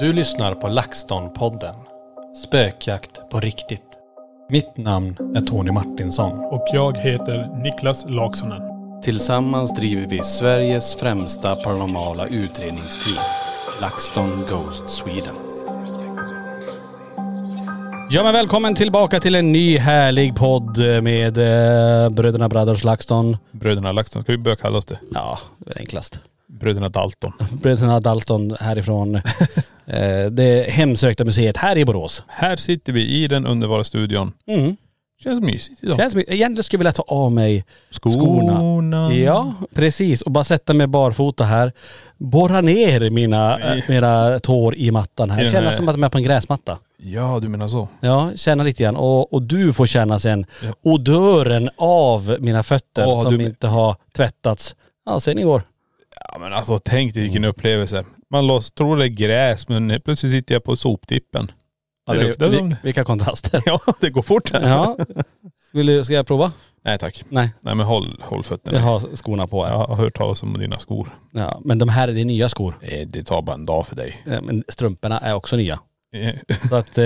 Du lyssnar på LaxTon-podden. Spökjakt på riktigt. Mitt namn är Tony Martinsson. Och jag heter Niklas Laksonen. Tillsammans driver vi Sveriges främsta paranormala utredningsteam. LaxTon Ghost Sweden. Ja men välkommen tillbaka till en ny härlig podd med eh, Bröderna Brothers LaxTon. Bröderna LaxTon, ska vi börja kalla oss det? Ja, det är enklast. Bröderna Dalton. Bröderna Dalton härifrån det hemsökta museet här i Borås. Här sitter vi i den underbara studion. Mm. Känns mysigt idag. Känns som, egentligen skulle jag vilja ta av mig Skorna. skorna. Ja, precis. Och bara sätta mig barfota här. Borra ner mina, äh, mina tår i mattan här. Känna som att de är på en gräsmatta. Ja, du menar så. Ja, känna lite grann. Och, och du får känna sen Ja. odören av mina fötter Åh, som du- inte har tvättats. Ja, sen igår. Ja men alltså tänk dig Mm. vilken upplevelse. Man låts, tror det är gräs men plötsligt sitter jag på soptippen. Ja, Det det, vi, vilka kontraster. Ja, det går fort här. Ja. Vill du, ska jag prova? Nej tack. Nej, Nej men håll, håll jag fötterna. har skorna på här. Jag har hört talas om dina skor. Ja, men de här är nya skor. Eh, Det tar bara en dag för dig. Ja, Men strumporna är också nya. Eh, Så att, eh,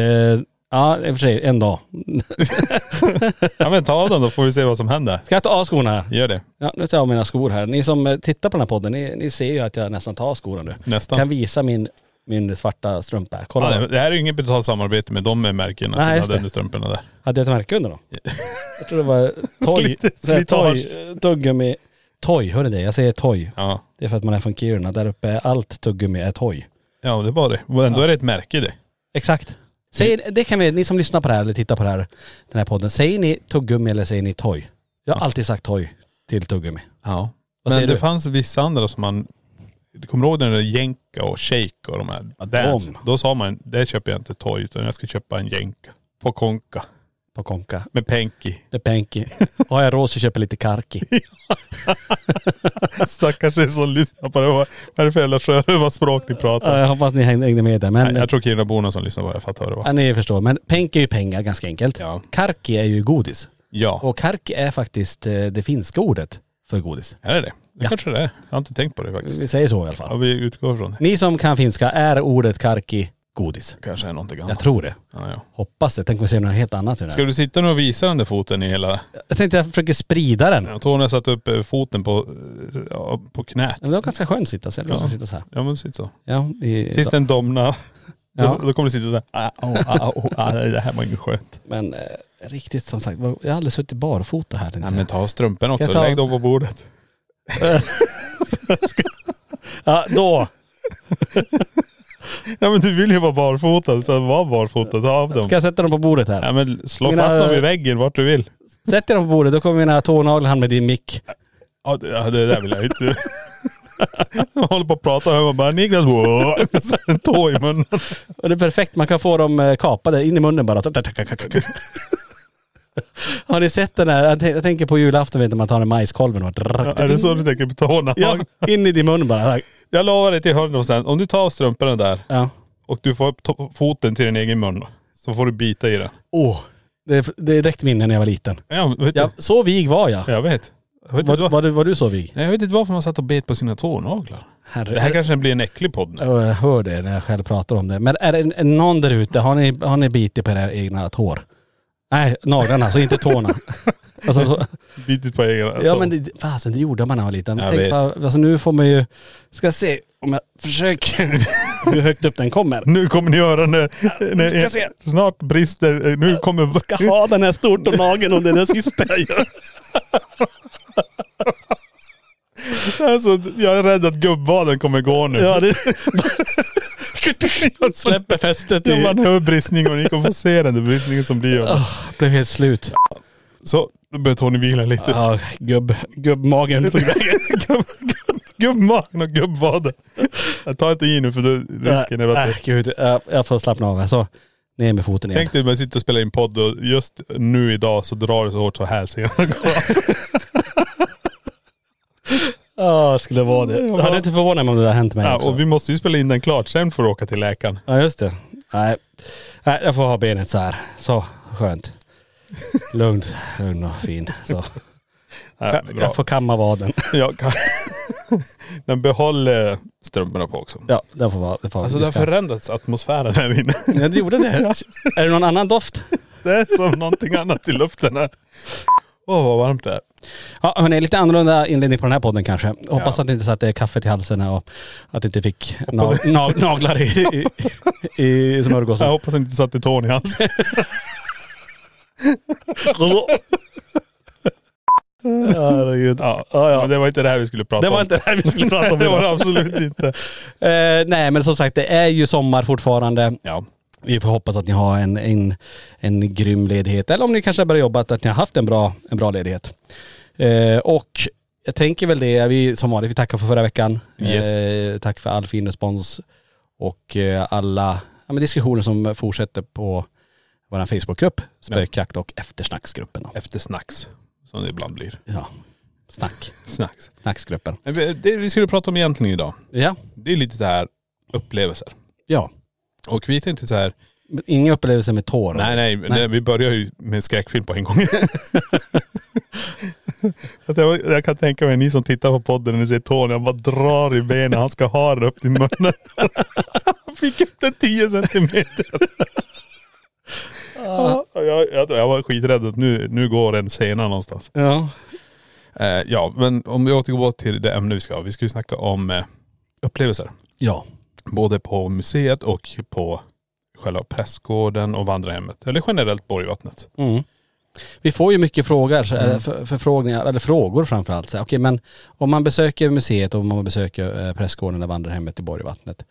ja i och för sig, en dag. Ja men ta av den då får vi se vad som händer. Ska jag ta av skorna här? Gör det. Ja, nu tar jag av mina skor här. Ni som eh, tittar på den här podden, ni, ni ser ju att jag nästan tar av skorna nu. Nästan. Kan visa min, min svarta strumpa här. Kolla. Ja, det- det här är ju inget betalt samarbete med de märkena Nej, som just hade det. under strumporna där. Hade jag ett märke under då? Jag tror det var Toy. Slit- så här slitage. Tuggummi. Toy, hör ni det? Jag säger Toy. Ja. Det är för att man är från Kiruna. Där uppe är allt tuggummi är Toy. Ja det var det. Och ändå är det ett märke det. Exakt. Säg, det kan vi, ni som lyssnar på det här eller tittar på det här, den här podden. Säger ni tuggummi eller säger ni Toy? Jag har alltid sagt Toy till tuggummi. Ja. Vad Men säger det du? fanns vissa andra som man, du kommer ihåg den där jänka och shake och de här Ja, de. Då sa man, det köper jag inte toy utan jag ska köpa en jänka. På konka. På konka. Med penki. Är penki. Och har jag råd så köper jag lite karki. Stackars er som lyssnar på det. Vad är det för jävla sjörövarspråk ni Ja, pratar? jag hoppas ni hängde med där. Men Nej, jag tror Kirunaborna som lyssnar på det, jag fattar vad det var. ja, ni förstår. Men penki är ju pengar ganska enkelt. Ja. Karki är ju godis. Ja, Och karki är faktiskt eh, det finska ordet för godis. är det det? Det Ja. kanske det är. Jag har inte tänkt på det faktiskt. Vi säger så i alla Ja, fall. vi utgår från det. Ni som kan finska, är ordet karki godis? Kanske är någonting Jag annat. tror det. Ja, ja. Hoppas det. Tänk om vi ser något helt annat i det Ska här. du sitta nu och visa den där foten i hela... Jag tänkte jag försöker sprida den. Jag tror hon har satt upp eh, foten på, eh, ja, på knät. Men det var ganska skönt att sitta så. Jag jag ska Ja. sitta så här. Ja men sitt så. Ja, i, Sist den domnar, Ja. då, då kommer det sitta såhär, ah, oh, ah, oh, ah, det här var inget skönt. Men eh, riktigt som sagt, jag har aldrig suttit barfota här. tänkte Nej jag. men ta strumporna Ska också, jag ta- lägg dem på bordet. Ja, då. Ja men du vill ju vara barfota, så var barfota, ta av dem. Ska jag sätta dem på bordet här? Ja men slå Mina- fast dem i väggen vart du vill. Sätter dem på bordet, då kommer mina tånaglar hamna i din mick. Ja det, ja, det där vill jag inte. Jag håller på att prata och hör man bara Niklas, en tå i munnen. Och det är perfekt, man kan få dem eh, kapade in i munnen bara. Har ni sett den här, jag tän- jag tänker på julafton vet du, man tar en majskolven och Ja, är det så du tänker på tårna? Ja, in i din mun bara. Jag lovar dig till 100% om du tar av strumporna där Ja. och du får upp foten till din egen mun så får du bita i den. Åh. Det det är direkt minne när jag var liten. Ja, vet Ja, du? så vig var jag. Jag vet. Jag vet, Var, var, var, du, var du så vig? Jag vet inte varför man satt och bet på sina tånaglar. Herre, Det här kanske blir en äcklig podd nu. Ja, Jag hör det när jag själv pratar om det. Men är det någon där ute, har ni, har ni bitit på era egna tår? Nej, naglarna, så inte tårna. alltså, så, Bitit på egen ja tå. men det, fasen, det gjorde man när man var liten. Jag Tänk vet. vad- alltså, nu får man ju, ska se om jag försöker hur högt upp den kommer. Nu kommer ni göra när, när Ska se. snart brister, nu kommer... Ska ha den här stortånageln om det är det sista jag gör. Alltså, jag är rädd att gubbvaden kommer gå nu. Ja, det... Släpper fästet i... man hör bristningen och ni kommer få se den där bristningen som blir. Oh, blev helt slut. Så, då börjar Tony vila lite. Ja, gubb, gubbmagen tog vägen. Gubb- gubb- Gubbmagen och gubbvaden. Tar inte i nu för då risken är att Nej, gud. Jag, får slappna av. Så, ner med foten igen. Tänk dig att man sitter och spelar in podd och just nu idag så drar det så hårt så hälsenorna går. Ja, skulle vara det. Ja. Det hade inte förvånat mig om det hade hänt mig Ja, också. och vi måste ju spela in den klart, sen får du åka till läkaren. Ja, just det. Nej. Nej, jag får ha benet så här. Så, skönt. Lugnt, lugn och fin. Så. Ja, Jag, jag får kamma vaden. Jag kan... Den behåller strumporna på också. Ja, det får vara. Det får, Alltså det har förändrats atmosfären här inne. Ja, det gjorde det. är det någon annan doft? Det är som någonting annat i luften här. Åh vad varmt det är. Ja hörni, lite annorlunda inledning på den här podden kanske. Hoppas att det inte satte kaffet i halsen och att det inte fick na na naglar i, i, i Jag smörgåsen. hoppas inte satte tån i halsen. Herregud. Ja, Ja, ja. Men det var inte det här vi skulle prata Det var om. inte det här vi skulle prata om det var det absolut inte. Eh, nej men som sagt det är ju sommar fortfarande. Ja. Vi får hoppas att ni har en, en, en grym ledighet. Eller om ni kanske har börjat jobba, att ni har haft en bra, en bra ledighet. Eh, och jag tänker väl det, vi, som vanligt, vi tackar för förra veckan. Yes. Eh, tack för all fin respons och eh, alla ja, men diskussioner som fortsätter på vår Facebookgrupp, Spökjakt och eftersnacksgruppen. då. Efter snacks. Som det ibland blir. Ja, snack. Snacks. Snacksgruppen. Det vi skulle prata om egentligen idag, Ja, det är lite så här upplevelser. ja. Och vi tänkte så här, Inga upplevelser med tår. nej nej, Nej. nej. vi börjar ju med skräckfilm på en gång. Att jag, jag kan tänka mig, ni som tittar på podden, ni ser Tony, han bara drar i benen, han ska ha den upp till munnen. Han fick upp den 10 centimeter. Ja, jag, jag, jag var skiträdd att nu, nu går en sena någonstans. Ja. Eh, ja, men om vi återgår till det ämne vi ska ha. Vi ska ju snacka om eh, upplevelser. Ja. Både på museet och på själva prästgården och vandrarhemmet. Eller generellt Borgvattnet. Mm. Vi får ju mycket frågor, Mm. mm. för, förfrågningar, eller frågor framförallt. Okej men om man besöker museet och om man besöker eh, prästgården eller vandrarhemmet i Borgvattnet.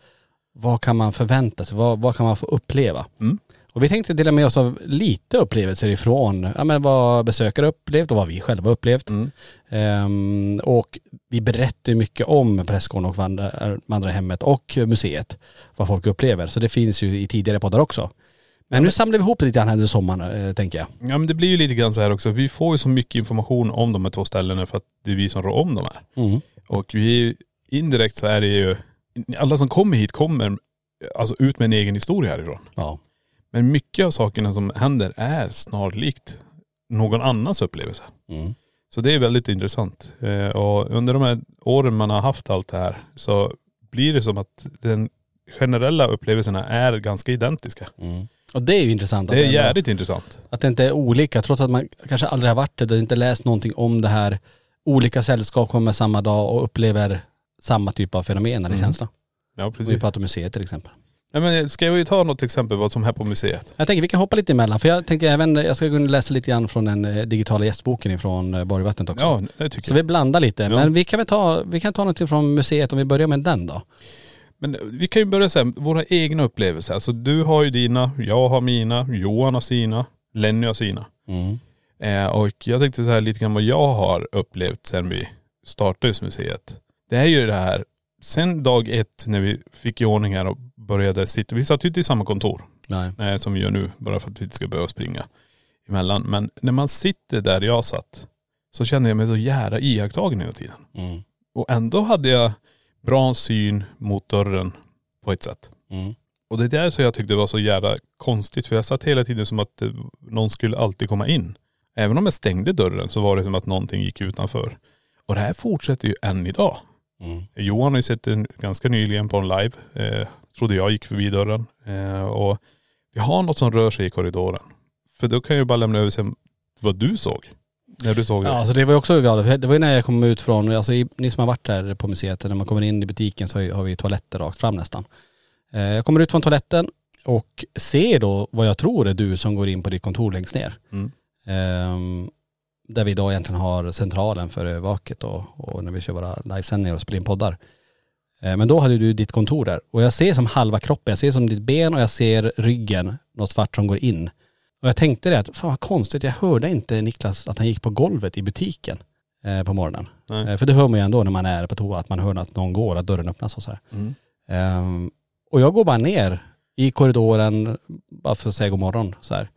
Vad kan man förvänta sig? Vad, vad kan man få uppleva? Mm. Och vi tänkte dela med oss av lite upplevelser ifrån ja, men vad besökare upplevt och vad vi själva upplevt. Mm. Ehm, och vi berättar mycket om prästgården och vandra- vandrarhemmet och museet. Vad folk upplever. Så det finns ju i tidigare poddar också. Men nu samlar vi ihop lite grann här under sommaren eh, tänker jag. Ja men det blir ju lite grann så här också. Vi får ju så mycket information om de här två ställena för att det är vi som rår om de här. Mm. Och vi, indirekt så är det ju, alla som kommer hit kommer alltså ut med en egen historia härifrån. Ja. Men mycket av sakerna som händer är snarlikt någon annans upplevelse. Mm. Så det är väldigt intressant. Eh, och under de här åren man har haft allt det här så blir det som att den generella upplevelserna är ganska identiska. Mm. Och det är ju intressant. att Det är ändå- jävligt intressant. Att det inte är olika, trots att man kanske aldrig har varit det, och inte läst någonting om det här. Olika sällskap kommer samma dag och upplever samma typ av fenomen eller Mm. känsla. Ja Vi precis. pratar om museet till exempel. Nej, men ska ju ta något exempel vad som är på museet? Jag tänker vi kan hoppa lite emellan, för jag tänker även, jag ska kunna läsa lite grann från den eh, digitala gästboken ifrån eh, Borgvattnet också. Ja det tycker Så jag. vi blandar lite. Ja. Men vi kan väl ta, vi kan ta något från museet om vi börjar med den då. Men vi kan ju börja säga våra egna upplevelser. Alltså du har ju dina, jag har mina, Johan har sina, Lenny har sina. Mm. Eh, och jag tänkte så här lite grann vad jag har upplevt sen vi startade museet. Det är ju det här, sen dag ett när vi fick i ordning här och började sitta, vi satt ju inte i samma kontor eh, som vi gör nu, bara för att vi inte ska behöva springa emellan. Men när man sitter där jag satt så kände jag mig så jävla iakttagen hela tiden. Mm. Och ändå hade jag bra syn mot dörren på ett sätt. Mm. Och det är där så jag tyckte det var så jävla konstigt för jag satt hela tiden som att eh, någon skulle alltid komma in. Även om jag stängde dörren så var det som att någonting gick utanför. Och det här fortsätter ju än idag. Mm. Johan har ju sett den ganska nyligen på en live. Eh, trodde jag gick förbi dörren. Eh, och vi har något som rör sig i korridoren. För då kan jag ju bara lämna över sen vad du såg. När du såg Ja, det. alltså det var ju också galet. Det var ju när jag kom ut från, alltså i, ni som har varit där på museet, när man kommer in i butiken så har vi toaletter rakt fram nästan. Eh, jag kommer ut från toaletten och ser då vad jag tror är du som går in på ditt kontor längst ner. Mm. Ehm, där vi idag egentligen har centralen för övervaket och, och när vi kör våra livesändningar och spelar in poddar. Eh, men då hade du ditt kontor där. Och jag ser som halva kroppen, jag ser som ditt ben och jag ser ryggen, något svart som går in. Och jag tänkte det att, fan vad konstigt, jag hörde inte Niklas att han gick på golvet i butiken eh, på morgonen. Eh, för det hör man ju ändå när man är på toa, att man hör att någon går, att dörren öppnas och så här. Mm. Ehm, och jag går bara ner i korridoren, bara för att säga god morgon så här.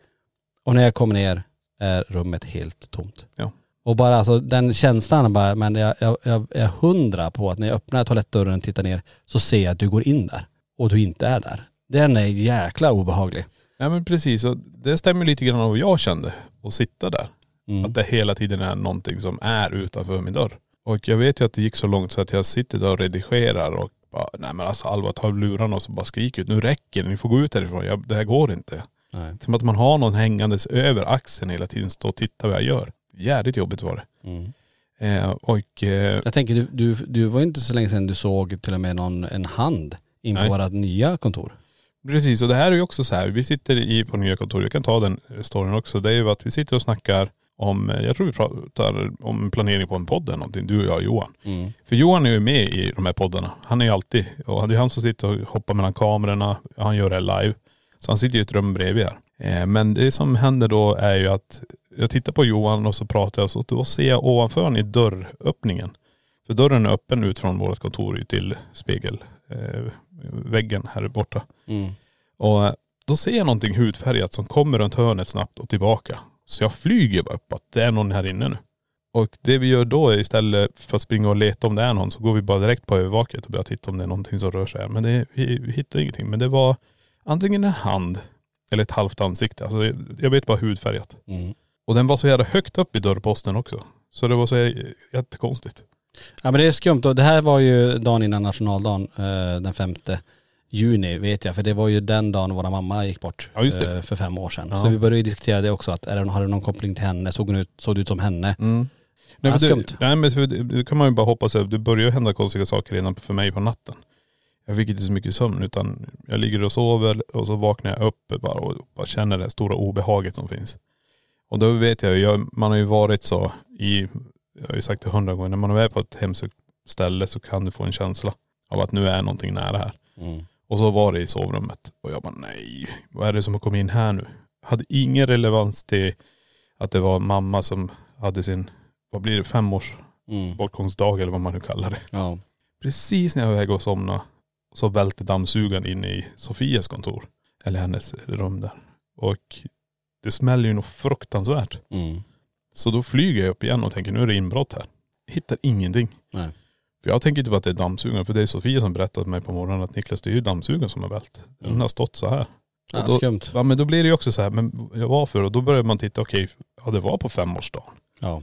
Och när jag kommer ner är rummet helt tomt. Ja. Och bara alltså den känslan bara, men jag, jag, jag är hundra på att när jag öppnar toalettdörren och tittar ner så ser jag att du går in där. Och du inte är där. Den är jäkla obehaglig. Ja men precis, och det stämmer lite grann av vad jag kände att sitta där. Mm. Att det hela tiden är någonting som är utanför min dörr. Och jag vet ju att det gick så långt så att jag sitter där och redigerar och bara, nej men alltså Alva ta av lurarna och så bara skriker ut, nu räcker det, ni får gå ut härifrån, jag, det här går inte. Nej. Som att man har någon hängandes över axeln hela tiden, stå och titta vad jag gör. Jävligt jobbigt var det. Mm. Eh, och eh, Jag tänker, du, du, du var ju inte så länge sedan du såg till och med någon, en hand in på Nej. vårt nya kontor. Precis, och det här är ju också så här, vi sitter i på nya kontor, jag kan ta den storyn också. Det är ju att vi sitter och snackar om, eh, jag tror vi pratar om planering på en podd eller någonting, du och jag och Johan. Mm. För Johan är ju med i de här poddarna. Han är ju alltid, och det är han som sitter och hoppar mellan kamerorna, han gör det live. Så han sitter ju i ett rum bredvid här. Eh, Men det som händer då är ju att jag tittar på Johan och så pratar jag, så då ser jag ovanför honom i dörröppningen. För dörren är öppen ut från vårt kontor till spegelväggen eh, här borta. Mm. Och eh, då ser jag någonting hudfärgat som kommer runt hörnet snabbt och tillbaka. Så jag flyger bara upp att det är någon här inne nu. Och det vi gör då är istället för att springa och leta om det är någon så går vi bara direkt på övervaket och börjar titta om det är någonting som rör sig här. Men det, vi, vi hittar ingenting. Men det var antingen en hand eller ett halvt ansikte. Alltså jag vet bara hudfärgat. Mm. Och den var så jävla högt upp i dörrposten också. Så det var så jättekonstigt. Ja men det är skumt och det här var ju dagen innan nationaldagen, eh, den femte juni vet jag. För det var ju den dagen våra mamma gick bort Ja, eh, för fem år sedan. Ja. Så vi började diskutera det också, att är det, har det någon koppling till henne? Såg hon ut, såg det ut som henne? Nej, Ja, skumt. det, nej men för det, det kan man ju bara hoppas att det börjar ju hända konstiga saker redan för mig på natten. Jag fick inte så mycket sömn utan jag ligger och sover och så vaknar jag upp bara och bara känner det stora obehaget som finns. Och då vet jag, jag man har ju varit så i, jag har ju sagt det hundra gånger, när man är på ett hemsökt ställe så kan du få en känsla av att nu är någonting nära här. Mm. Och så var det i sovrummet. Och jag bara nej, vad är det som har kommit in här nu? Hade ingen relevans till att det var mamma som hade sin, vad blir det, femårs Mm. bortgångsdag eller vad man nu kallar det. Ja. Precis när jag var väg att somna så välte dammsugaren in i Sofias kontor. Eller hennes rum där. Och det smäller ju något fruktansvärt. Mm. Så då flyger jag upp igen och tänker nu är det inbrott här. Hittar ingenting. Nej. För jag tänker inte på att det är dammsugaren. För det är Sofia som berättade för mig på morgonen att Niklas det är ju dammsugaren som har vält. Den har stått så här. Ja, då- skumt. Ja men då blir det ju också så här, men jag varför? Och då börjar man titta, okej, ja det var på femårsdagen. Ja.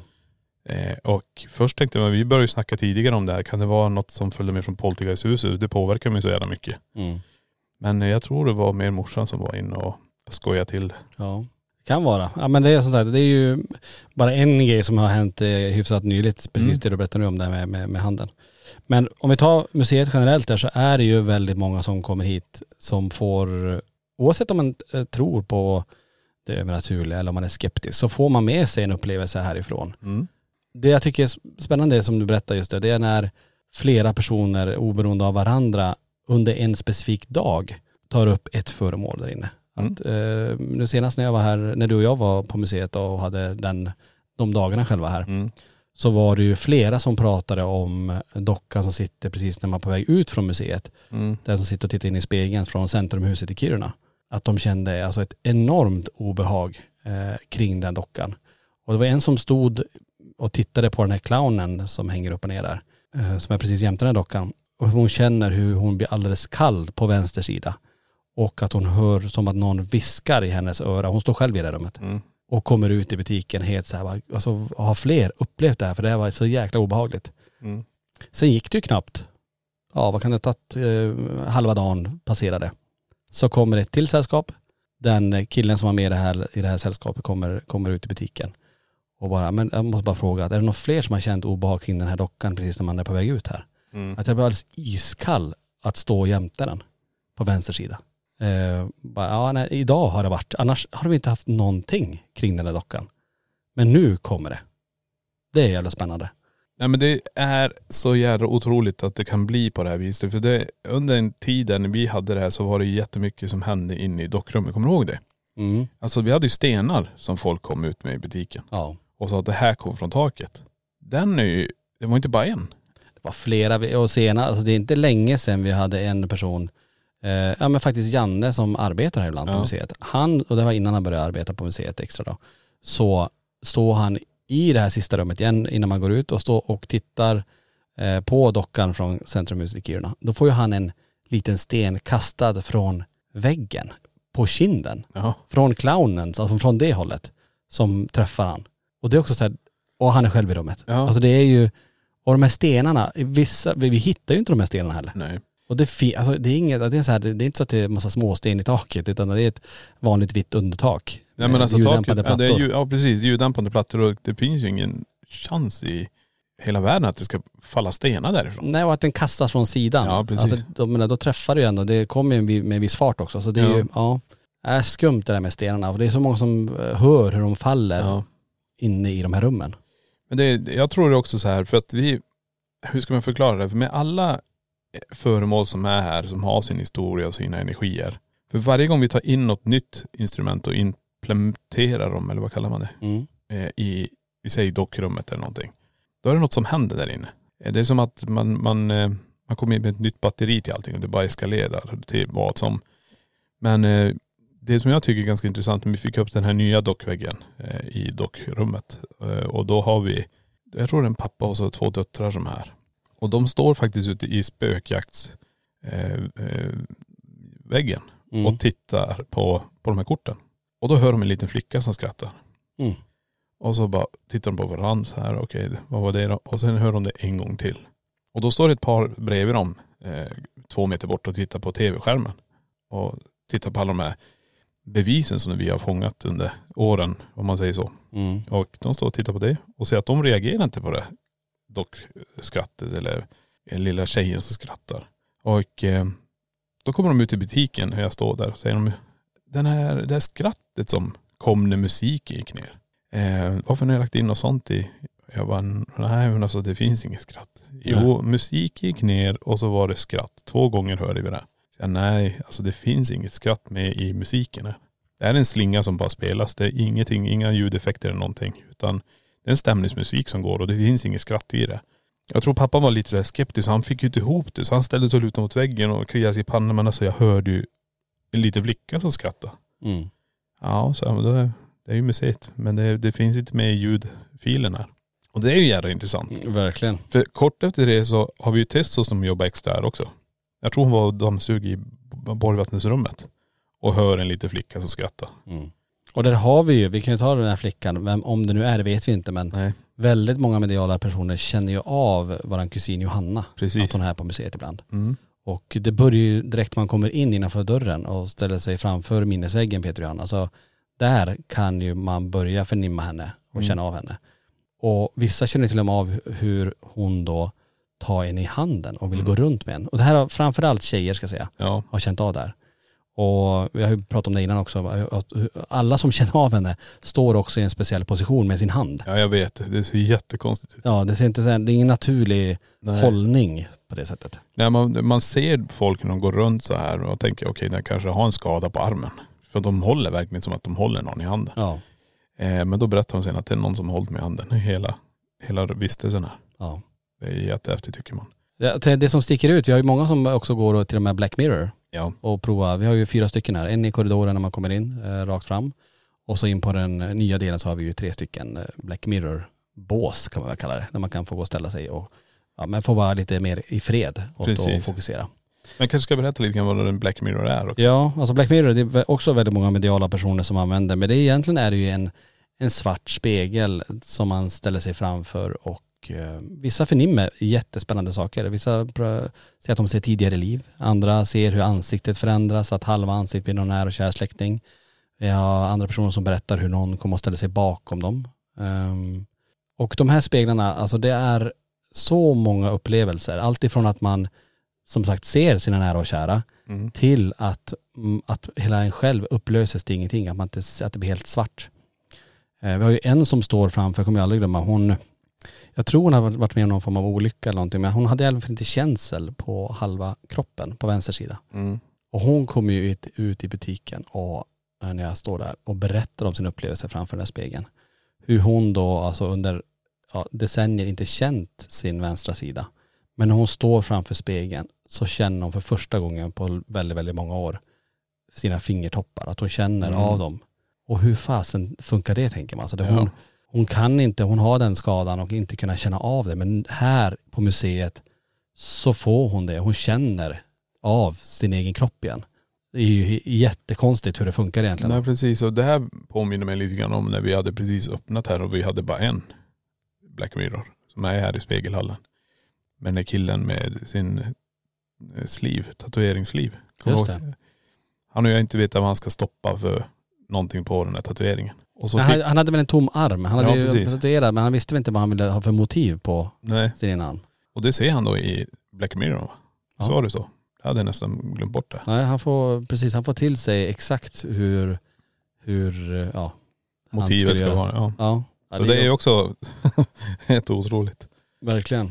Eh, och först tänkte jag, vi började ju snacka tidigare om det här, kan det vara något som följde med från Poltergeisthuset? Det påverkar mig så jävla mycket. Mm. Men eh, jag tror det var mer morsan som var inne och skojade till det. Ja. Kan vara. Ja men det är som sagt, det är ju bara en grej som har hänt eh, hyfsat nyligt, precis Mm. det du berättade nu om där med, med, med handeln. Men om vi tar museet generellt där så är det ju väldigt många som kommer hit som får, oavsett om man eh, tror på det övernaturliga eller om man är skeptisk, så får man med sig en upplevelse härifrån. Det jag tycker är spännande som du berättar just det, det är när flera personer oberoende av varandra under en specifik dag tar upp ett föremål där inne. Mm. Att, eh, nu senast när jag var här, när du och jag var på museet och hade den, de dagarna själva här, Mm. så var det ju flera som pratade om dockan som sitter precis när man är på väg ut från museet. Mm. Den som sitter och tittar in i spegeln från Centrumhuset i Kiruna. Att de kände alltså ett enormt obehag eh, kring den dockan. Och det var en som stod och tittade på den här clownen som hänger upp och ner där. Eh, som är precis jämte den här dockan. Och hon känner hur hon blir alldeles kall på vänster sida. Och att hon hör som att någon viskar i hennes öra. Hon står själv i det rummet. Mm. Och kommer ut i butiken helt så här, bara, alltså har fler upplevt det här? För det här var så jäkla obehagligt. Mm. Sen gick det ju knappt, ja vad kan det ha tagit, eh, halva dagen passerade. Så kommer ett till sällskap. Den killen som var med i det här, i det här sällskapet kommer, kommer ut i butiken. Och bara, men jag måste bara fråga, är det några fler som har känt obehag kring den här dockan precis när man är på väg ut här? Mm. Att jag blev alldeles iskall att stå jämte den på vänster sida. Eh, bara, ja, nej, idag har det varit, annars har vi inte haft någonting kring den där dockan. Men nu kommer det. Det är jävla spännande. Nej men det är så jävla otroligt att det kan bli på det här viset. För det, under en tid när vi hade det här så var det jättemycket som hände inne i dockrummet. Kommer du ihåg det? Mm. Alltså vi hade ju stenar som folk kom ut med i butiken. Ja. Och sa att det här kom från taket. Den är ju, det var inte bara en. Det var flera, och senare, alltså det är inte länge sedan vi hade en person, eh, ja men faktiskt Janne som arbetar här ibland på Ja. museet. Han, och det var innan han började arbeta på museet extra då, så står han i det här sista rummet igen innan man går ut och står och tittar eh, på dockan från Centrumhuset i Kiruna. Då får ju han en liten sten kastad från väggen på kinden. Ja. Från clownen, alltså från det hållet, som träffar han. Och det är också så här, och han är själv i rummet. Ja. Alltså det är ju, Och de här stenarna, vissa, vi, vi hittar ju inte de här stenarna heller. Nej. Och det, alltså, det är inget, det är, så här, det är inte så att det är en massa småsten i taket utan det är ett vanligt vitt undertak. Nej men Eh, alltså taket, ja, det är plattor. ju, ja precis, ljuddämpande plattor och det finns ju ingen chans i hela världen att det ska falla stenar därifrån. Nej och att den kastas från sidan. Ja, precis. Alltså, då, men då träffar det ju ändå, det kommer ju med viss fart också. Så det är Ja. ju, ja, är skumt det där med stenarna. Och det är så många som eh, hör hur de faller Ja. inne i de här rummen. Men det, jag tror det också så här för att vi, hur ska man förklara det? För med alla föremål som är här som har sin historia och sina energier. För varje gång vi tar in något nytt instrument och implementerar dem, eller vad kallar man det? Mm. eh, i, vi säger dockrummet eller någonting. Då är det något som händer där inne. Eh, Det är som att man, man, eh, man kommer in med ett nytt batteri till allting och det bara eskalerar till vad som. Men det som jag tycker är ganska intressant, när vi fick upp den här nya dockväggen i dockrummet. Och då har vi, jag tror det är en pappa och så två döttrar som är här. Och de står faktiskt ute i spökjakts eh, eh, Mm. och tittar på, på de här korten. Och då hör de en liten flicka som skrattar. Mm. Och så bara tittar de på varandra så här, okej vad var det då? Och sen hör de det en gång till. Och då står det ett par bredvid dem, eh, två meter bort och tittar på tv-skärmen. Och tittar på alla de här bevisen som vi har fångat under åren, om man säger så. Mm. Och de står och tittar på det och ser att de reagerar inte på det. Dock skrattet eller lilla tjejen som skrattar. Och eh, då kommer de ut i butiken när jag står där och säger de, den här, det här skrattet som kom när musiken gick ner. Eh, varför har ni lagt in något sånt i? Jag bara, nej men alltså det finns inget skratt. Jo, musik gick ner och så var det skratt. Två gånger hörde vi det. Så jag, nej, alltså det finns inget skratt med i musiken. här. Det är en slinga som bara spelas. Det är ingenting, inga ljudeffekter eller någonting. Utan det är en stämningsmusik som går och det finns inget skratt i det. Jag tror pappa var lite så skeptisk. Han fick ju inte ihop det. Så han ställde sig och lutade mot väggen och kliade sig i pannan. Men alltså jag hörde ju en liten flicka som skrattade. Mm. Ja, så, men det, det är ju museet. Men det, det finns inte med i ljudfilen här. Och det är ju jävla intressant. Mm, Verkligen. För kort efter det så har vi ju Testo som jobbar extra här också. Jag tror hon var dammsug i borgvattensrummet. Och hör en liten flicka som skrattar. Mm. Och där har vi ju, vi kan ju ta den här flickan, vem, om det nu är det vet vi inte men Nej. väldigt många mediala personer känner ju av våran kusin Johanna. Precis. Att hon är här på museet ibland. Mm. Och det börjar ju direkt man kommer in innanför dörren och ställer sig framför minnesväggen Peter och Johanna. Så där kan ju man börja förnimma henne och Mm. känna av henne. Och vissa känner till och med av hur hon då tar en i handen och vill Mm. gå runt med en. Och det här har framförallt tjejer ska jag säga, Ja. har känt av där. Och vi har ju pratat om det innan också, att alla som känner av henne står också i en speciell position med sin hand. ja, jag vet. Det ser jättekonstigt ut. Ja, det ser inte så här, det är ingen naturlig Nej. hållning på det sättet. Nej, man, man ser folk när de går runt så här och tänker okej, den kanske har en skada på armen. För de håller verkligen som att de håller någon i handen. Ja, Eh, men då berättar de sen att det är någon som hållit med i handen hela, hela vistelsen här. ja. Det är jättehäftigt tycker man. Det, det som sticker ut, vi har ju många som också går till och med Black Mirror Ja. och provar. Vi har ju fyra stycken här. En i korridoren när man kommer in, eh, rakt fram. Och så in på den nya delen så har vi ju tre stycken eh, Black Mirror-bås kan man väl kalla det. Där man kan få gå och ställa sig och ja, men få vara lite mer i fred och stå och Precis. fokusera. Men kanske ska berätta lite grann vad en Black Mirror är också. Ja, alltså Black Mirror, det är också väldigt många mediala personer som använder. Men det är, egentligen är det ju en, en svart spegel som man ställer sig framför och eh, vissa förnimmer jättespännande saker. Vissa säger att de ser tidigare liv. Andra ser hur ansiktet förändras, att halva ansiktet blir någon nära och kär släkting. Vi har andra personer som berättar hur någon kommer att ställa sig bakom dem. Ehm, och de här speglarna, alltså det är så många upplevelser. Allt ifrån att man som sagt ser sina nära och kära Mm. till att, mm, att hela en själv upplöses till ingenting, att, man inte, att det blir helt svart. Eh, vi har ju en som står framför, kommer jag aldrig glömma, hon, jag tror hon har varit- med om någon form av olycka eller någonting, men hon hade i alla fall inte känsel på halva kroppen, på vänster sida. Mm. Och hon kom ju ut, ut i butiken och eh, när jag står där och berättar om sin upplevelse framför den här spegeln. Hur hon då alltså under ja, decennier inte känt sin vänstra sida. Men när hon står framför spegeln så känner hon för första gången på väldigt, väldigt många år sina fingertoppar. Att hon känner Mm. av dem. Och hur fasen funkar det tänker man. Alltså det, Ja. Hon, kan inte, hon har den skadan och inte kunna känna av det. Men här på museet så får hon det. Hon känner av sin egen kropp igen. Det är ju jättekonstigt hur det funkar egentligen. Nej precis och det här påminner mig lite grann om när vi hade precis öppnat här och vi hade bara en Black Mirror som är här i spegelhallen. med den där killen med sin eh, sliv, tatueringsliv. Just det. Han har ju inte vetat vad han ska stoppa för någonting på den där tatueringen. Men fick, han, han hade väl en tom arm? Han hade Ja, ju tatuerat men han visste väl inte vad han ville ha för motiv på nej, sin ena arm. och det ser han då i Black Mirror va? Ja. Så var det så? Jag hade nästan glömt bort det. Nej han får, precis han får till sig exakt hur, hur, ja. han Motivet ska vara, ja. Ja. ja Så det är ju också helt otroligt. Verkligen.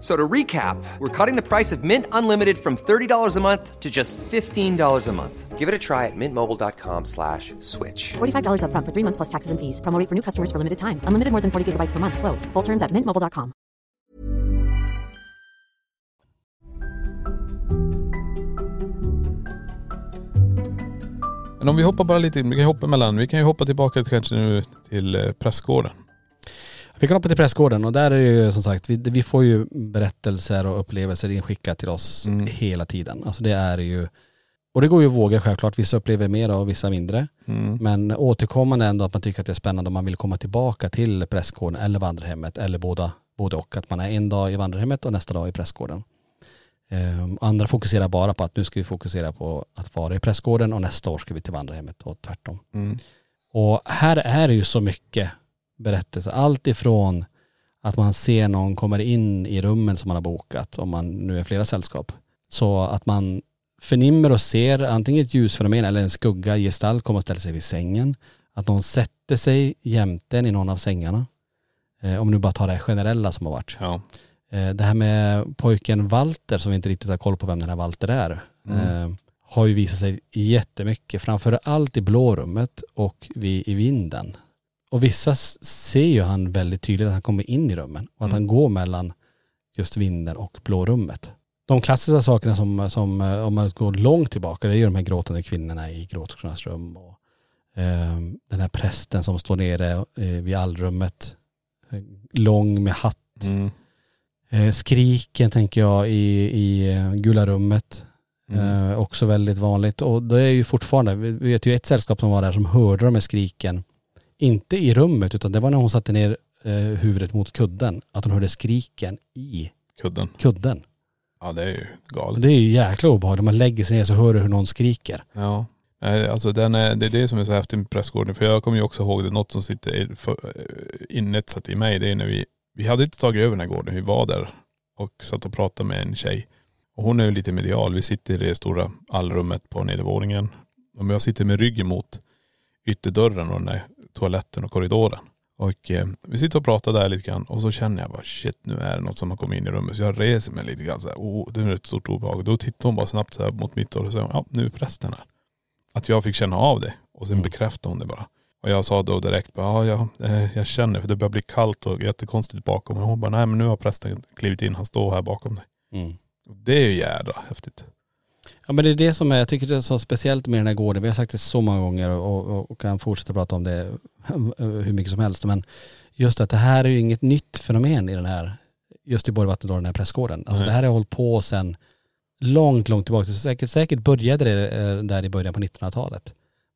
F- So to recap, we're cutting the price of Mint Unlimited from $30 a month to just $15 a month. Give it a try at mintmobile.com slash switch. $45 upfront for three months plus taxes and fees. Promo rate for new customers for limited time. Unlimited more than 40 gigabytes per month. Slows. Full terms at mintmobile.com. Men om vi hoppar bara lite, vi kan hoppa mellan, vi kan ju hoppa tillbaka kanske nu till eh, prästgården. Vi kan hoppa till pressgården och där är det ju som sagt, vi, vi får ju berättelser och upplevelser inskickat till oss Mm. hela tiden. Alltså det är ju, och det går ju våga självklart, vissa upplever mer och vissa mindre. Mm. Men återkommande ändå att man tycker att det är spännande om man vill komma tillbaka till prästgården eller vandrarhemmet eller båda, både och. Att man är en dag i vandrarhemmet och nästa dag i prästgården. Ehm, andra fokuserar bara på att nu ska vi fokusera på att vara i prästgården och nästa år ska vi till vandrarhemmet och tvärtom. Mm. Och här är det ju så mycket berättelser. Allt ifrån att man ser någon kommer in i rummen som man har bokat, om man nu är flera sällskap. Så att man förnimmer och ser antingen ett ljusfenomen eller en skugga gestalt komma och ställa sig vid sängen. Att någon sätter sig jämte en i någon av sängarna. Eh, om nu bara tar det generella som har varit. Ja. Eh, det här med pojken Walter som vi inte riktigt har koll på vem den här Walter är. Eh, har ju visat sig jättemycket. Framför allt i blårummet och vid, i vinden. Och vissa ser ju han väldigt tydligt att han kommer in i rummen och att han går mellan just vinden och blårummet. De klassiska sakerna som, som eh, om man går långt tillbaka, det är ju de här gråtande kvinnorna i gråterskornas rum och eh, den här prästen som står nere eh, vid allrummet, eh, lång med hatt Mm. Eh, skriken tänker jag i, i eh, gula rummet. Mm. Också väldigt vanligt. Och det är ju fortfarande, vi vi vet ju ett sällskap som var där som hörde de här skriken. Inte i rummet utan det var när hon satte ner eh, huvudet mot kudden. Att hon hörde skriken i Kudden. kudden. Ja det är ju galet. det är ju jäkla obehagligt. Man lägger sig ner så hör du hur någon skriker. Ja. Nej, Alltså den är, det är det som är så häftigt med prästgården. För jag kommer ju också ihåg det, något som sitter i- för- eh, inetsat i mig. Det är när vi, vi hade inte tagit över den här gården. Vi var där och satt och pratade med en tjej. Och hon är ju lite medial. Vi sitter i det stora allrummet på nedervåningen. Och jag sitter med ryggen mot ytterdörren och den där toaletten och korridoren. Och eh, vi sitter och pratar där lite grann och så känner jag bara shit nu är det något som har kommit in i rummet. Så jag reser mig lite grann så här, oh, det är ett stort obehag. Då tittar hon bara snabbt så här mot mitt håll och säger ja nu är prästen här. Att jag fick känna av det och sen Mm. bekräftade hon det bara. Och jag sa då direkt, bara, ja, ja eh, jag känner för det börjar bli kallt och jättekonstigt bakom. Och hon bara, nej men nu har prästen klivit in, han står här bakom dig. Och det är ju jädra häftigt. Ja men det är det som är, jag tycker det är så speciellt med den här gården. Vi har sagt det så många gånger och, och, och kan fortsätta prata om det hur mycket som helst. Men just att det här är ju inget nytt fenomen i den här, just i Borgvattnet den här prästgården. Alltså Nej. det här har hållit på sedan långt, långt tillbaka. Så säkert, säkert började det eh, där i början på 1900-talet.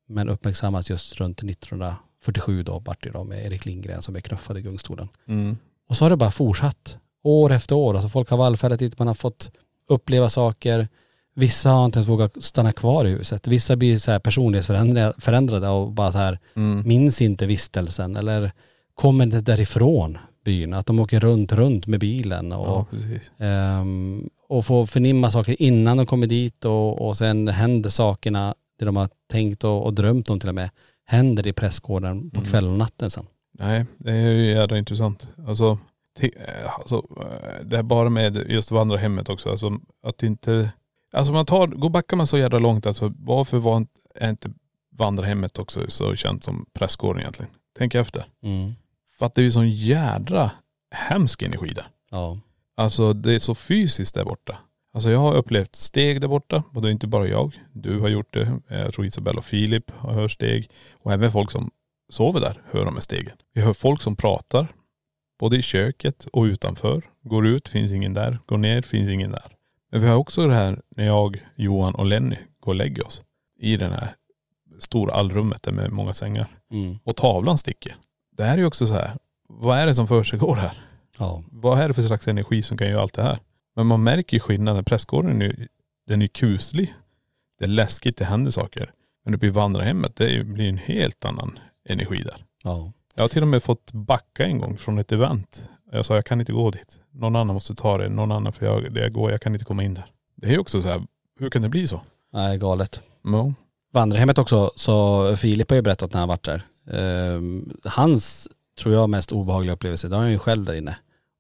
Men uppmärksammas just runt 1947 då, vart det då med Erik Lindgren som är knuffad i gungstolen. Mm. Och så har det bara fortsatt. År efter år. Alltså folk har vallfärdat dit, man har fått uppleva saker. Vissa har inte ens vågat stanna kvar i huset. Vissa blir så här personlighetsförändrade förändrade och bara så här Mm. minns inte vistelsen eller kommer inte därifrån byn. Att de åker runt, runt med bilen och, Ja ehm, och får förnimma saker innan de kommer dit och, och sen händer sakerna, det de har tänkt och, och drömt om till och med, händer i prästgården på Mm. kvällen och natten sen. Nej, det är ju jävla intressant. Alltså, eh, alltså eh, det här bara med just vandrarhemmet också. Alltså att inte, alltså man tar, går backar man så jävla långt alltså varför var inte, är inte vandrarhemmet också så känt som prästgården egentligen? Tänk efter. Mm. För att det är ju sån jädra hemsk energi där. Ja. Alltså det är så fysiskt där borta. Alltså jag har upplevt steg där borta och det är inte bara jag. Du har gjort det. Jag tror Isabella och Filip har hört steg. Och även folk som sover där hör de här stegen. Vi hör folk som pratar. Både i köket och utanför. Går ut, finns ingen där. Går ner, finns ingen där. Men vi har också det här när jag, Johan och Lenny går och lägger oss. I den här stora allrummet där med många sängar. Mm. Och tavlan sticker. Det här är ju också så här, vad är det som försiggår här? Ja. Vad är det för slags energi som kan göra allt det här? Men man märker ju skillnaden. Prästgården är ju, den är kuslig. Det är läskigt, det händer saker. Men uppe i vandrarhemmet, det blir en helt annan energi där. Ja. Jag har till och med fått backa en gång från ett event. Jag sa jag kan inte gå dit. Någon annan måste ta det. Någon annan för jag, det jag går, jag kan inte komma in där. Det är ju också så här, hur kan det bli så? Nej, galet. Ja. Vandrarhemmet också, så Filip har ju berättat när han varit där. Ehm, hans, tror jag, mest obehagliga upplevelse, det har han ju själv där inne.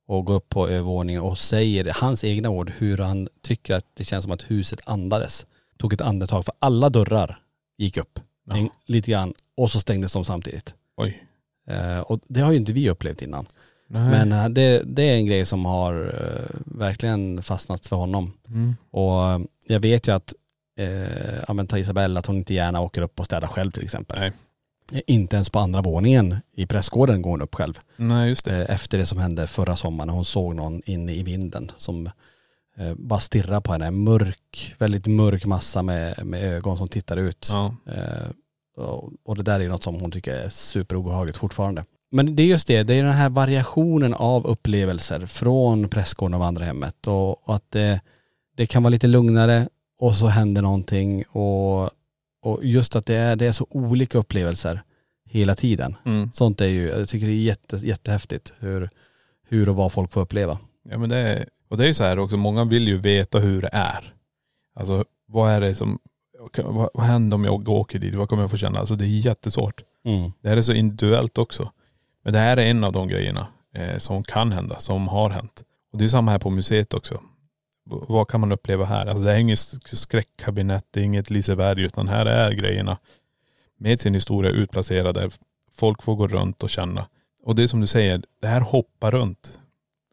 Och gå upp på övervåningen och säger hans egna ord hur han tycker att det känns som att huset andades. Tog ett andetag för alla dörrar gick upp Ja. lite grann och så stängdes de samtidigt. Oj. Eh, och det har ju inte vi upplevt innan. Nej. Men eh, det, det är en grej som har eh, verkligen fastnat för honom. Mm. Och eh, jag vet ju att, eh, ja men ta Isabella, att hon inte gärna åker upp och städar själv till exempel. Nej. Inte ens på andra våningen i pressgården går hon upp själv. Nej just det. Efter det som hände förra sommaren när hon såg någon inne i vinden som bara stirrar på henne. En mörk, väldigt mörk massa med, med ögon som tittar ut. Ja. Och, det där är något som hon tycker är superobehagligt fortfarande. Men det är just det, det är den här variationen av upplevelser från prästgården och vandrarhemmet och, och att det, det kan vara lite lugnare och så händer någonting och, och just att det är, det är så olika upplevelser hela tiden. Mm. Sånt är ju, jag tycker det är jätte, jättehäftigt hur, hur och vad folk får uppleva. Ja men det är, och det är ju så här också, många vill ju veta hur det är. Alltså vad är det som, vad, vad händer om jag åker dit? Vad kommer jag få känna? Alltså det är jättesvårt. Det här är så individuellt också. Men det här är en av de grejerna eh, som kan hända, som har hänt. Och det är samma här på museet också. V- vad kan man uppleva här? Alltså det är inget sk- skräckkabinett, det är inget Liseberg, utan här är grejerna med sin historia utplacerade. Folk får gå runt och känna. Och det är som du säger, det här hoppar runt.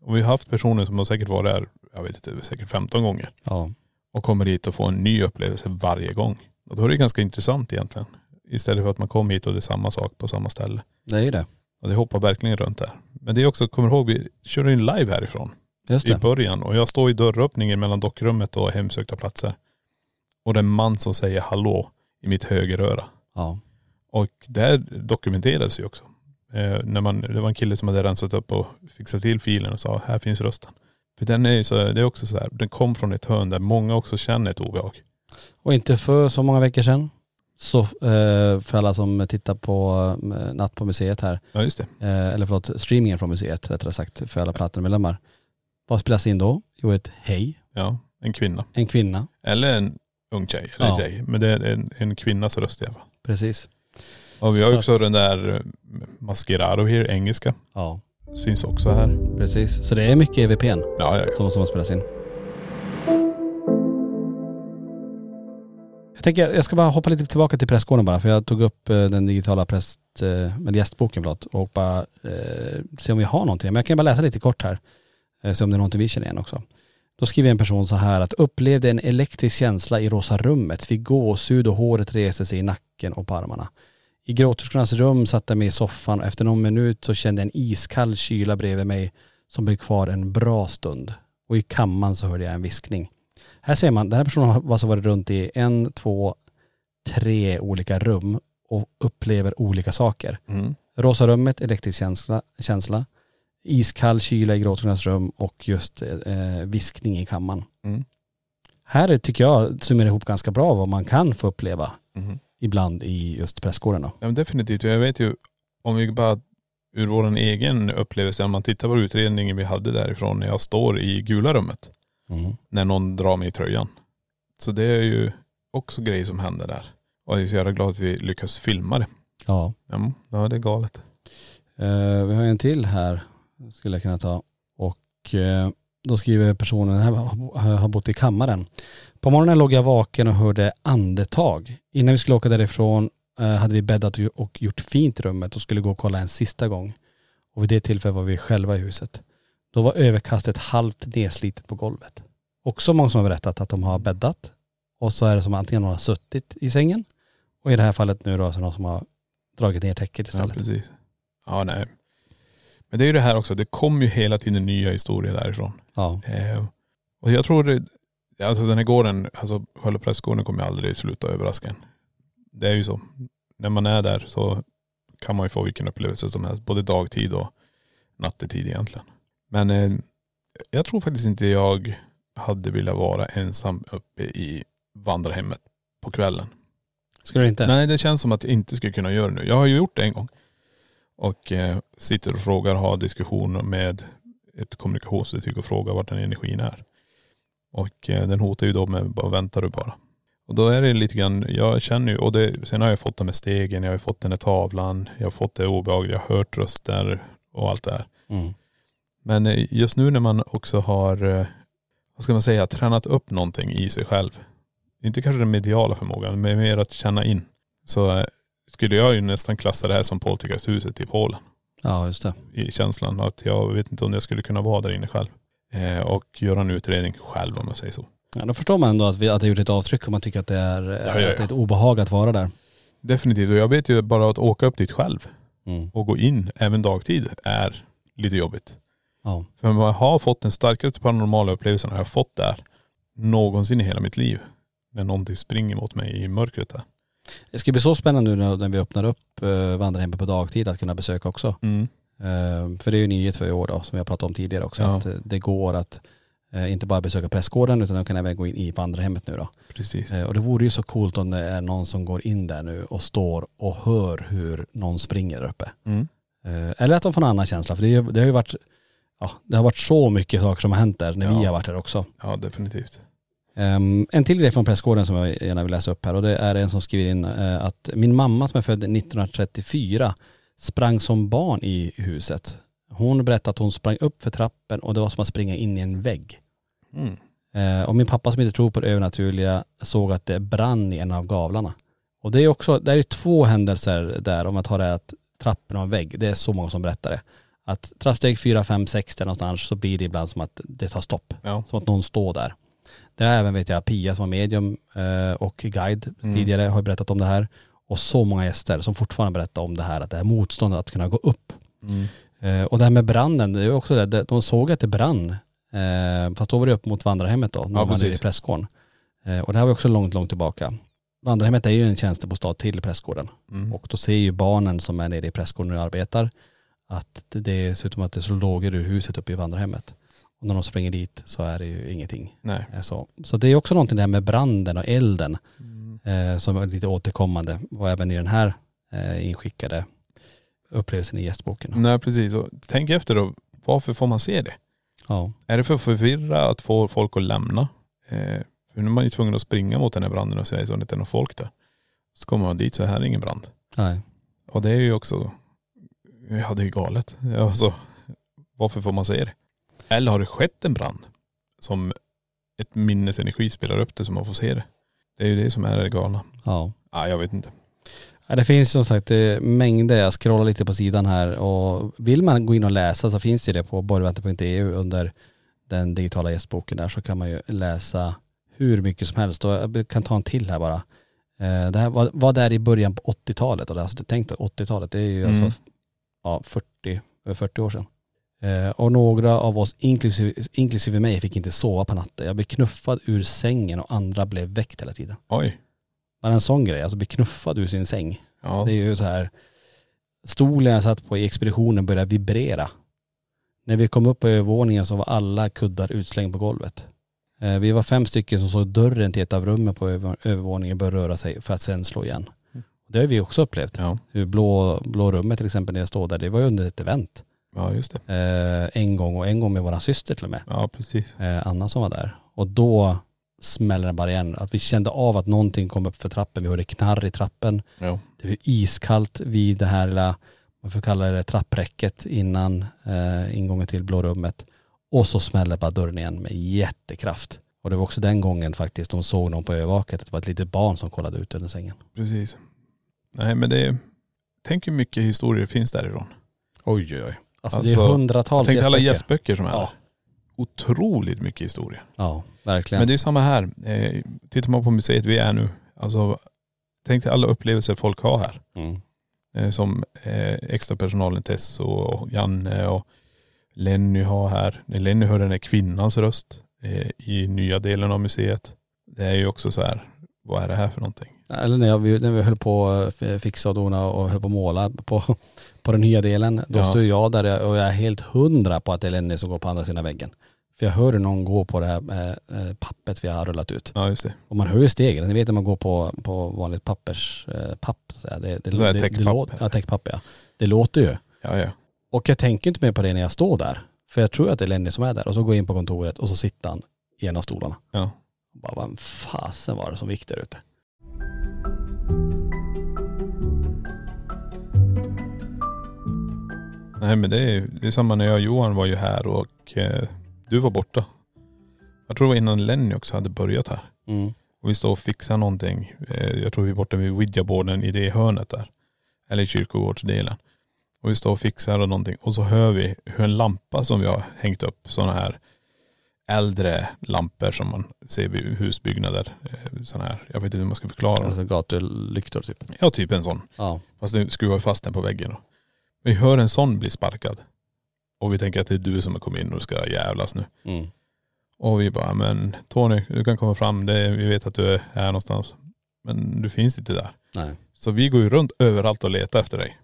Och vi har haft personer som har säkert varit här, jag vet inte, säkert 15 gånger. Ja. Och kommer hit och får en ny upplevelse varje gång. Och då är det ganska intressant egentligen. Istället för att man kommer hit och det är samma sak på samma ställe. Det är ju det. Och det hoppar verkligen runt där. Men det är också, kommer ihåg, vi körde in live härifrån Just i det. början. Och jag står i dörröppningen mellan dockrummet och hemsökta platser. Och det är en man som säger hallå i mitt högeröra. Ja. Och det här dokumenterades ju också. Eh, när man, det var en kille som hade rensat upp och fixat till filen och sa, här finns rösten. För den är ju så, det är också så här, den kom från ett hörn där många också känner ett obehag. Och inte för så många veckor sedan, så eh, för alla som tittar på eh, Natt på museet här, Ja just det. eh, eller förlåt, streamingen från museet rättare sagt, för alla Platinum-medlemmar. Vad spelas in då? Jo, ett hej, Ja, en kvinna. en kvinna, Eller en ung tjej, eller Ja. tjej. Men det är en, en kvinnas röst i alla fall. precis. Och vi har Så också att- den där Mascherado here, engelska. Ja, Syns också här. precis. Så det är mycket EVPn Ja, ja. som, som har spelats in. Jag tänker, jag ska bara hoppa lite tillbaka till pressgården bara, för jag tog upp eh, den digitala präst, eh, gästboken förlåt, och bara eh, se om vi har någonting. Men jag kan bara läsa lite kort här, eh, se om det är någonting vi känner igen också. Då skriver en person så här att upplevde en elektrisk känsla i rosa rummet, fick gåshud och håret reste sig i nacken och på armarna. I gråterskornas rum satt jag mig i soffan och efter någon minut så kände jag en iskall kyla bredvid mig som blev kvar en bra stund. Och i kammaren så hörde jag en viskning. Här ser man, den här personen har alltså varit runt i en, två, tre olika rum och upplever olika saker. Mm. Rosa rummet, elektrisk känsla, känsla iskall kyla i gråttornas rum och just eh, viskning i kammaren. Mm. Här tycker jag summerar ihop ganska bra vad man kan få uppleva Mhm. ibland i just prästgården. Ja, men definitivt. Jag vet ju, om vi bara ur vår egen upplevelse, om man tittar på utredningen vi hade därifrån när jag står i gula rummet. Mm. När någon drar mig i tröjan. Så det är ju också grejer som händer där. Och jag är så jävla glad att vi lyckas filma det. Ja. Ja, det är galet. Eh, vi har en till här, skulle jag kunna ta. Och eh, då skriver personen, här har- bott i kammaren. På morgonen låg jag vaken och hörde andetag. Innan vi skulle åka därifrån eh, hade vi bäddat och- och gjort fint i rummet och skulle gå och kolla en sista gång. Och vid det tillfället var vi själva i huset. Då var överkastet halvt nedslitet på golvet. Också många som har berättat att de har bäddat och så är det som antingen någon har suttit i sängen och i det här fallet nu då så är det någon som har dragit ner täcket Ja, istället. precis. Ja, nej. Men det är ju det här också, det kommer ju hela tiden nya historier därifrån. Ja. Eh, och jag tror det, alltså den här gården, alltså själva prästgården kommer aldrig sluta överraska en. Det är ju så. När man är där så kan man ju få vilken upplevelse som helst, både dagtid och nattetid egentligen. Men eh, jag tror faktiskt inte jag hade velat vara ensam uppe i vandrarhemmet på kvällen. Skulle du inte? Nej det känns som att jag inte skulle kunna göra det nu. Jag har ju gjort det en gång. Och eh, sitter och frågar, har diskussioner med ett kommunikationsverktyg och frågar vart den energin är. Och eh, den hotar ju då med, bara väntar du bara. Och då är det lite grann, jag känner ju, och det, sen har jag fått de här stegen, jag har fått den här tavlan, jag har fått det obehagliga, jag har hört röster och allt det här. Mm. Men eh, just nu när man också har, eh, vad ska man säga, tränat upp någonting i sig själv. Inte kanske den mediala förmågan, men mer att känna in. Så eh, skulle jag ju nästan klassa det här som Poltergeisthuset i Polen. Ja just det. I känslan att jag vet inte om jag skulle kunna vara där inne själv. Eh, och göra en utredning själv om jag säger så. Ja, då förstår man ändå att, vi, att det gjort ett avtryck om man tycker att det är, ja, att det ja. är ett obehag att vara där. Definitivt. Och jag vet ju bara att åka upp dit själv Mm. och gå in även dagtid är lite jobbigt. Ja. För jag har fått den starkaste paranormala upplevelsen har jag fått där någonsin i hela mitt liv. När någonting springer mot mig i mörkret där. Det ska bli så spännande nu när vi öppnar upp uh, vandrarhemmet på dagtid att kunna besöka också. Eh, för det är ju nyhet för i år då, som vi har pratat om tidigare också. Ja. Att eh, det går att eh, inte bara besöka prästgården utan de kan även gå in i vandrarhemmet nu då. Precis. Eh, och det vore ju så coolt om det är någon som går in där nu och står och hör hur någon springer där uppe. Mm. Eh, eller att de får en annan känsla. För det har ju varit, ja, det har varit så mycket saker som har hänt där när vi Ja. har varit där också. Ja definitivt. Ehm, en till grej från prästgården som jag gärna vill läsa upp här och det är en som skriver in eh, att min mamma som är född 1934 sprang som barn i huset. Hon berättade att hon sprang upp för trappen och det var som att springa in i en vägg. Mm. Eh, och min pappa som inte tror på det övernaturliga såg att det brann i en av gavlarna. Och det är också, det är två händelser där om jag tar det att trappen och en vägg, det är så många som berättar det. Att trappsteg 4, 5, 6 där någonstans så blir det ibland som att det tar stopp. Ja. Som att någon står där. Det är även vet jag Pia som var medium eh, och guide Mm. tidigare har berättat om det här. Och så många gäster som fortfarande berättar om det här, att det här motståndet att kunna gå upp. Mm. Eh, och det här med branden, det är också det, de såg att det brann. Eh, fast då var det upp mot vandrarhemmet då, när Ja, man nere i prästgården. Och det här var också långt, långt tillbaka. Vandrarhemmet är ju en tjänstebostad till prästgården. Mm. Och då ser ju barnen som är nere i prästgården och arbetar att det- ut som att det slår lågor ur huset uppe i vandrarhemmet. Och när de springer dit så är det ju ingenting. Nej. Eh, Så, så det är också någonting där med branden och elden Mm. eh, som är lite återkommande och även i den här eh, inskickade upplevelsen i gästboken. Nej precis. Och tänk efter då, varför får man se det? Ja. Är det för att förvirra, att få folk att lämna? Eh, för nu är man ju tvungen att springa mot den här branden och säga så att det inte är någon folk där. Så kommer man dit så här är ingen brand. Nej. Och det är ju också, ja det är galet. Alltså, varför får man se det? Eller har det skett en brand som ett minnesenergi spelar upp det så man får se det? Det är ju det som är det galna. Ja. Ja, jag vet inte. Ja, det finns som sagt mängder, jag scrollar lite på sidan här och vill man gå in och läsa så finns det det på borgvante.eu under den digitala gästboken där så kan man ju läsa hur mycket som helst och jag kan ta en till här bara. Eh, Det här var, var där i början på 80-talet och alltså, tänk dig 80-talet, det är ju Mm. alltså ja, 40, över 40 år sedan. Eh, och några av oss, inklusive, inklusive mig, fick inte sova på natten. Jag blev knuffad ur sängen och andra blev väckt hela tiden. Oj. Bara en sån grej, alltså bli knuffad ur sin säng. Ja. Det är ju så här, stolen jag satt på i expeditionen började vibrera. När vi kom upp på övervåningen så var alla kuddar utslängda på golvet. Eh, Vi var fem stycken som såg dörren till ett av rummen på över- övervåningen börja röra sig för att sen slå igen. Det har vi också upplevt. Ja. Hur blå, blå rummet till exempel när jag står där, det var ju under ett event. ja, just det. Eh, en gång och en gång med våran syster till och med. Ja, precis. Eh, Anna som var där. Och då smäller den bara igen. Att vi kände av att någonting kom upp för trappen. Vi hörde knarr i trappen. Ja. Det var iskallt vid det här lilla, man får kalla det trappräcket innan eh, ingången till blå rummet. Och så smäller bara dörren igen med jättekraft. Och det var också den gången faktiskt de såg någon på övervaket. Det var ett litet barn som kollade ut under sängen. Precis. Nej men det är, tänk hur mycket historier det finns därifrån. Oj oj oj. Alltså, det Alltså, är Jag hundratals tänkte alla gästböcker. gästböcker som är Ja. Otroligt mycket historia. Ja, verkligen. Men det är samma här. Eh, tittar man på museet vi är nu, alltså tänk dig alla upplevelser folk har här. mm. Eh, som eh, extra personalen Tess och Janne och Lenny har här. Lenny hör den här kvinnans röst eh, i nya delen av museet. Det är ju också så här, vad är det här för någonting? Eller när, jag, när vi höll på att fixa och dona och höll på att måla på, på den nya delen. Då Ja. står jag där och jag är helt hundra på att det är Lenny som går på andra sidan väggen. För jag hör någon gå på det här eh, eh, pappret vi har rullat ut. Ja just det. Och man hör ju stegen. Ni vet när man går på, på vanligt pappers, eh, papp. Så här. Det, det, Så det, det, låter, ja, täckpapp ja. Det låter ju. Ja ja. Och jag tänker inte mer på det när jag står där. För jag tror att det är Lenny som är där. Och så går jag in på kontoret och så sitter han i en av stolarna. ja. Bara, vad fasen var det som gick där ute? Nej men det är, det är samma när jag och Johan var ju här och eh, du var borta. Jag tror det var innan Lenny också hade börjat här. Mm. Och vi står och fixar någonting. Eh, jag tror vi är borta vid Ouija-borden i det hörnet där. Eller i kyrkogårdsdelen. Och vi står och fixar och någonting. Och så hör vi hur en lampa som vi har hängt upp, sådana här äldre lampor som man ser vid husbyggnader. Eh, sådana här, jag vet inte hur man ska förklara. Alltså gatulyktor typ. Ja typ en sån. Ja. Fast nu skruvar vi fast den på väggen då. Vi hör en sån bli sparkad. Och vi tänker att det är du som har kommit in och ska jävlas nu. Mm. Och vi bara, men Tony, du kan komma fram. Det, vi vet att du är här någonstans. Men du finns inte där. Nej. Så vi går ju runt överallt och letar efter dig.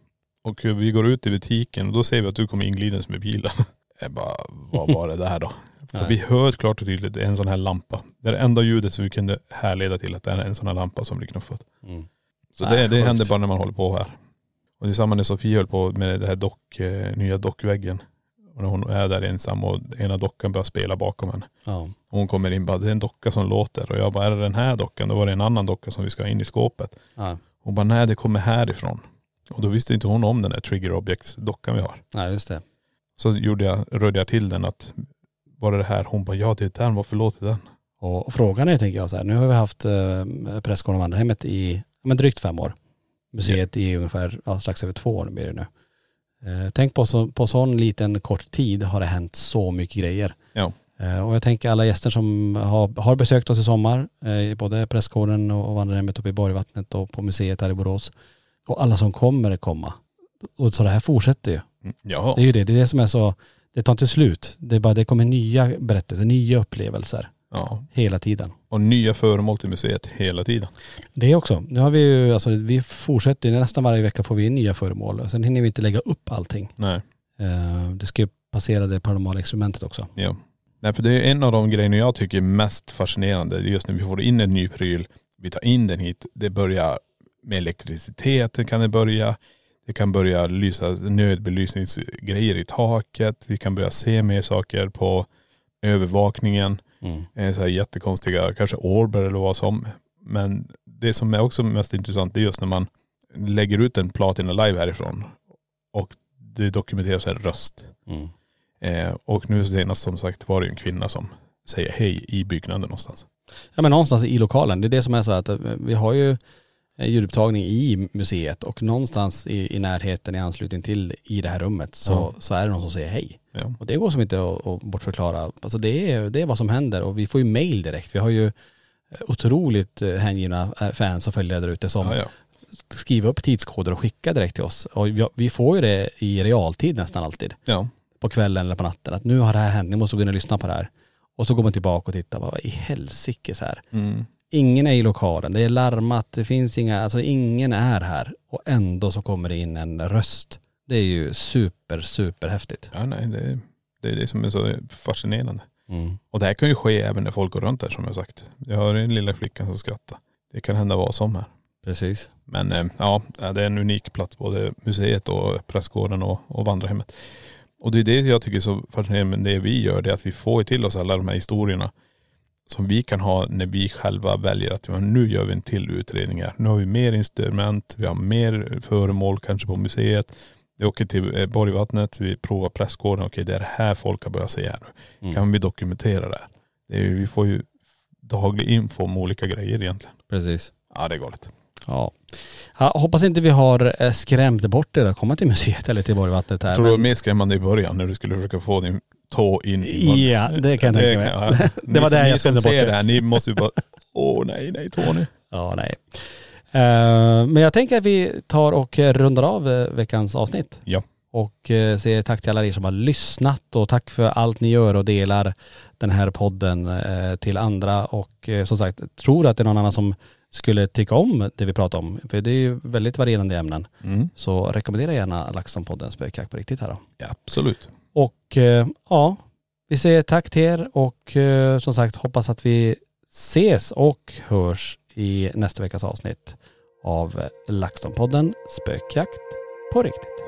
Och vi går ut i butiken och då ser vi att du kommer inglidandes med bilen. Jag bara, vad var det där då? För Nej. vi hör klart och tydligt, det är en sån här lampa. Det är det enda ljudet som vi kunde härleda till att det är en sån här lampa som blir knuffad. Mm. Så Nej, det, det händer bara när man håller på här. Och det är samma när Sofie höll på med det här dock, eh, nya dockväggen. Och när hon är där ensam och ena dockan börjar spela bakom henne. Ja. Och hon kommer in bara, det är en docka som låter. Och jag bara, är det den här dockan? Då var det en annan docka som vi ska ha in i skåpet. Ja. Hon bara, nej det kommer härifrån. Och då visste inte hon om den där trigger objects dockan vi har. Nej just det. Så gjorde jag, rörde jag till den att, var det det här? Hon bara, ja det är den, varför låter den? Och, och frågan är tänker jag så här, nu har vi haft eh, Prästgården och vandrarhemmet i ja, men drygt fem år. Museet i ungefär, ja, strax över två år blir det nu. Eh, tänk på så, på sån liten kort tid har det hänt så mycket grejer. Ja. Eh, och jag tänker alla gäster som har, har besökt oss i sommar, eh, både Prästgården och, och vandrarhemmet uppe i Borgvattnet och på museet här i Borås. Och alla som kommer komma. Och så det här fortsätter ju. Mm, Ja. Det är ju det, det är det som är så, det tar inte slut. Det är bara, det kommer nya berättelser, nya upplevelser ja. hela tiden. Och nya föremål till museet hela tiden. Det också. Nu har vi ju, alltså vi fortsätter nästan varje vecka får vi in nya föremål. Sen hinner vi inte lägga upp allting. Nej. Eh, Det ska ju passera det paranormala experimentet också. Ja. Nej för det är en av de grejerna jag tycker är mest fascinerande. Det är just när vi får in en ny pryl, vi tar in den hit, det börjar med elektriciteten kan det börja. Det kan börja lysa nödbelysningsgrejer i taket. Vi kan börja se mer saker på övervakningen. Mm. Eh, Så här jättekonstiga, kanske orber eller vad som. Men det som är också mest intressant det är just när man lägger ut en Platina live härifrån och det dokumenteras en röst. Mm. Eh, och nu senast som sagt var det en kvinna som säger hej i byggnaden någonstans. Ja men någonstans i lokalen, det är det som är så att eh, vi har ju ljudupptagning i museet och någonstans i, i närheten i anslutning till i det här rummet så, Ja. så är det någon som säger hej. Ja. Och det går som inte att, att bortförklara. Alltså det är, det är vad som händer och vi får ju mail direkt. Vi har ju eh, otroligt eh, hängivna eh, fans och följare där ute som Ja, skriver upp tidskoder och skickar direkt till oss. Och vi, vi får ju det i realtid nästan alltid. På kvällen eller på natten. Att nu har det här hänt, ni måste gå in och lyssna på det här. Och så går man tillbaka och tittar, vad i helsike så här. Mm. Ingen är i lokalen, det är larmat, det finns inga, alltså ingen är här. Och ändå så kommer det in en röst. Det är ju super, super häftigt. ja nej det, är- det är det som är så fascinerande. Mm. Och det här kan ju ske även när folk går runt där som jag sagt. Jag hör den lilla flickan som skrattar. Det kan hända vad som här. Precis. Men eh, ja, det är en unik plats, både museet och prästgården och, och vandrarhemmet. Och det är det jag tycker är så fascinerande med det vi gör, det är att vi får till oss alla de här historierna som vi kan ha när vi själva väljer att nu gör vi en till utredning här. Nu har vi mer instrument, vi har mer föremål kanske på museet. Vi åker till eh, Borgvattnet, vi provar prästgården, okej det är det här folk har börjat här nu. Mm. Kan vi dokumentera det? det ju- vi får ju daglig info om olika grejer egentligen. Precis. Ja det är galet. Ja. ja. Hoppas inte vi har eh, skrämt bort er att komma till museet eller till Borgvattnet här. Jag tror det var men- mer skrämmande i början när du skulle försöka få din tå in i Ja, det kan jag tänka mig. ja. Det var ni, där ni jag som skrämde bort ser er. det här, ni måste ju bara, åh nej, nej Tony. Ja, nej. Eh, men jag tänker att vi tar och rundar av eh, veckans avsnitt. Ja. Och eh, säger tack till alla er som har lyssnat och tack för allt ni gör och delar den här podden till andra. Och som sagt, tror att det är någon annan som skulle tycka om det vi pratar om. För det är ju väldigt varierande ämnen. Mm. Så rekommendera gärna LaxTon-podden Spökjakt på riktigt här då. ja absolut. Och eh, ja, vi säger tack till er och eh, som sagt hoppas att vi ses och hörs i nästa veckas avsnitt av LaxTon-podden Spökjakt på riktigt.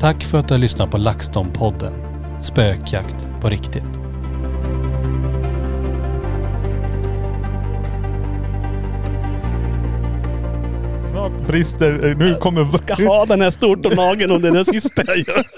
Tack för att du har lyssnat på LaxTon-podden Spökjakt på riktigt. Snart brister, eh, nu kommer... ha den här stortånageln om det är det sista jag gör.